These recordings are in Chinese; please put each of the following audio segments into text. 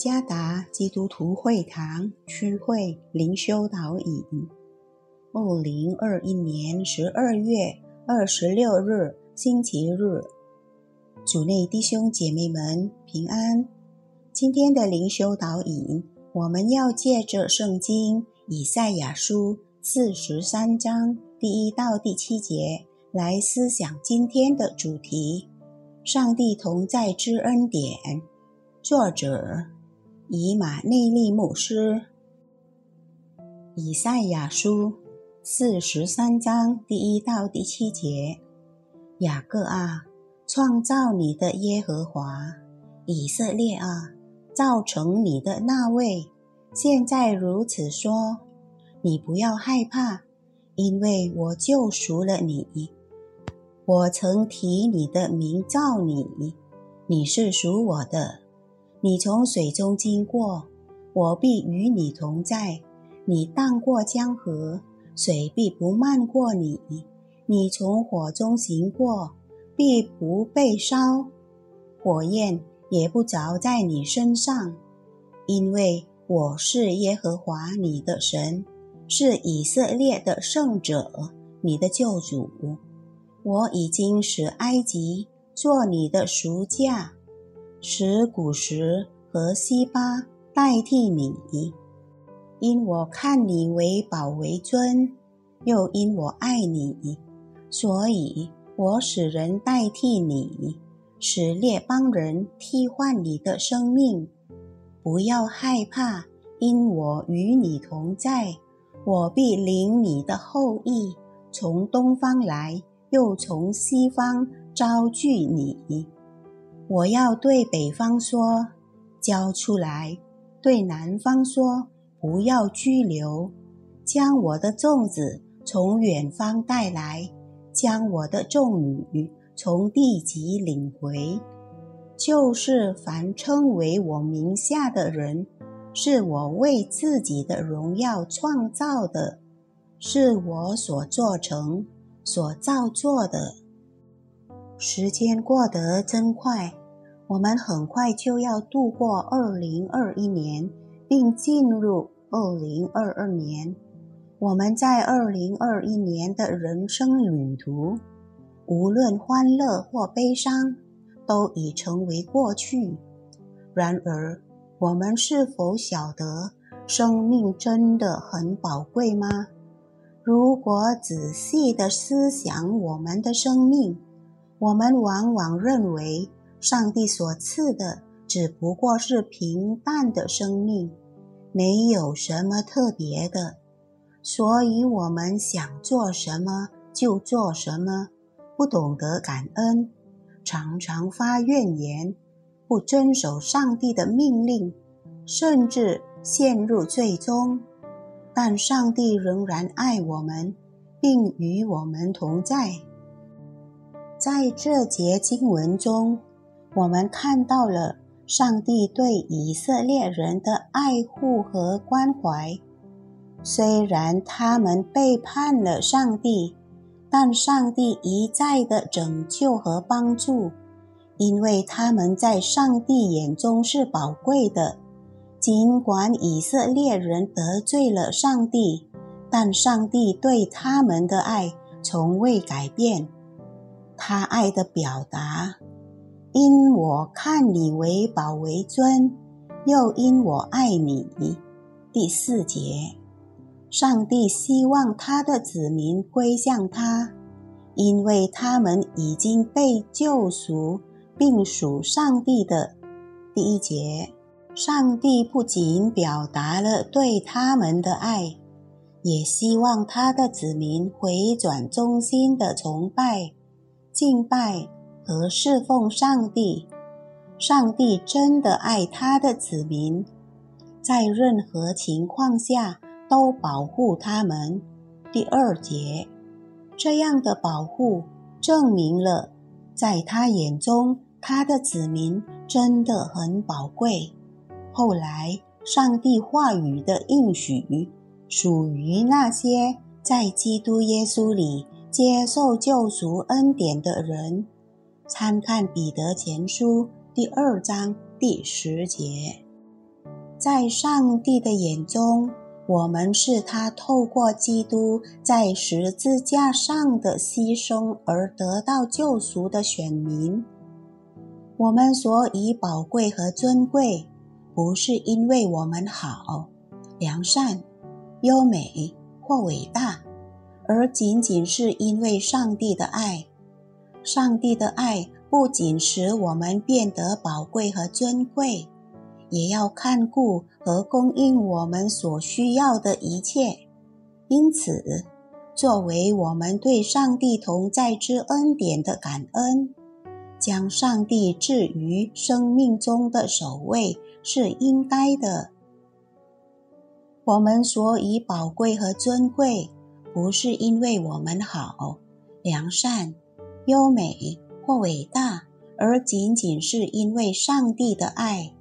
加达基督徒会堂区会灵修导引，二零二一年十二月二十六日星期日，主内弟兄姐妹们平安。今天的灵修导引，我们要借着圣经以赛亚书四十三章第一到第七节来思想今天的主题：上帝同在之恩典。作者以马内利牧师，以赛亚书四十三章第一到第七节：雅各啊，创造你的耶和华；以色列啊，造成你的那位，现在如此说：你不要害怕，因为我救赎了你。我曾提你的名造你，你是属我的。你从水中经过，我必与你同在；你荡过江河，水必不漫过你；你从火中行过，必不被烧，火焰也不着在你身上，因为我是耶和华你的神，是以色列的圣者，你的救主。我已经使埃及做你的赎价。使古时和西巴代替你，因我看你为宝为尊，又因我爱你，所以我使人代替你，使列邦人替换你的生命。不要害怕，因我与你同在，我必领你的后裔从东方来，又从西方招聚你。我要对北方说，交出来；对南方说，不要拘留。将我的粽子从远方带来，将我的众女从地极领回。就是凡称为我名下的人，是我为自己的荣耀创造的，是我所做成、所造作的。时间过得真快。我们很快就要度过二零二一年，并进入二零二二年。我们在二零二一年的人生旅途，无论欢乐或悲伤，都已成为过去。然而，我们是否晓得生命真的很宝贵吗？如果仔细的思想我们的生命，我们往往认为。上帝所赐的只不过是平淡的生命，没有什么特别的，所以我们想做什么就做什么，不懂得感恩，常常发怨言，不遵守上帝的命令，甚至陷入最终。但上帝仍然爱我们，并与我们同在。在这节经文中。我们看到了上帝对以色列人的爱护和关怀。虽然他们背叛了上帝，但上帝一再的拯救和帮助，因为他们在上帝眼中是宝贵的。尽管以色列人得罪了上帝，但上帝对他们的爱从未改变。他爱的表达。因我看你为宝为尊，又因我爱你。第四节，上帝希望他的子民归向他，因为他们已经被救赎，并属上帝的。第一节，上帝不仅表达了对他们的爱，也希望他的子民回转忠心的崇拜、敬拜。和侍奉上帝，上帝真的爱他的子民，在任何情况下都保护他们。第二节，这样的保护证明了，在他眼中，他的子民真的很宝贵。后来，上帝话语的应许属于那些在基督耶稣里接受救赎恩典的人。参看彼得前书第二章第十节。在上帝的眼中，我们是他透过基督在十字架上的牺牲而得到救赎的选民。我们所以宝贵和尊贵，不是因为我们好、良善、优美或伟大，而仅仅是因为上帝的爱。上帝的爱不仅使我们变得宝贵和尊贵，也要看顾和供应我们所需要的一切。因此，作为我们对上帝同在之恩典的感恩。将上帝置于生命中的首位是应该的。我们所以宝贵和尊贵，不是因为我们好、良善、优美或伟大，而仅仅是因为上帝的爱。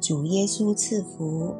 主耶稣赐福。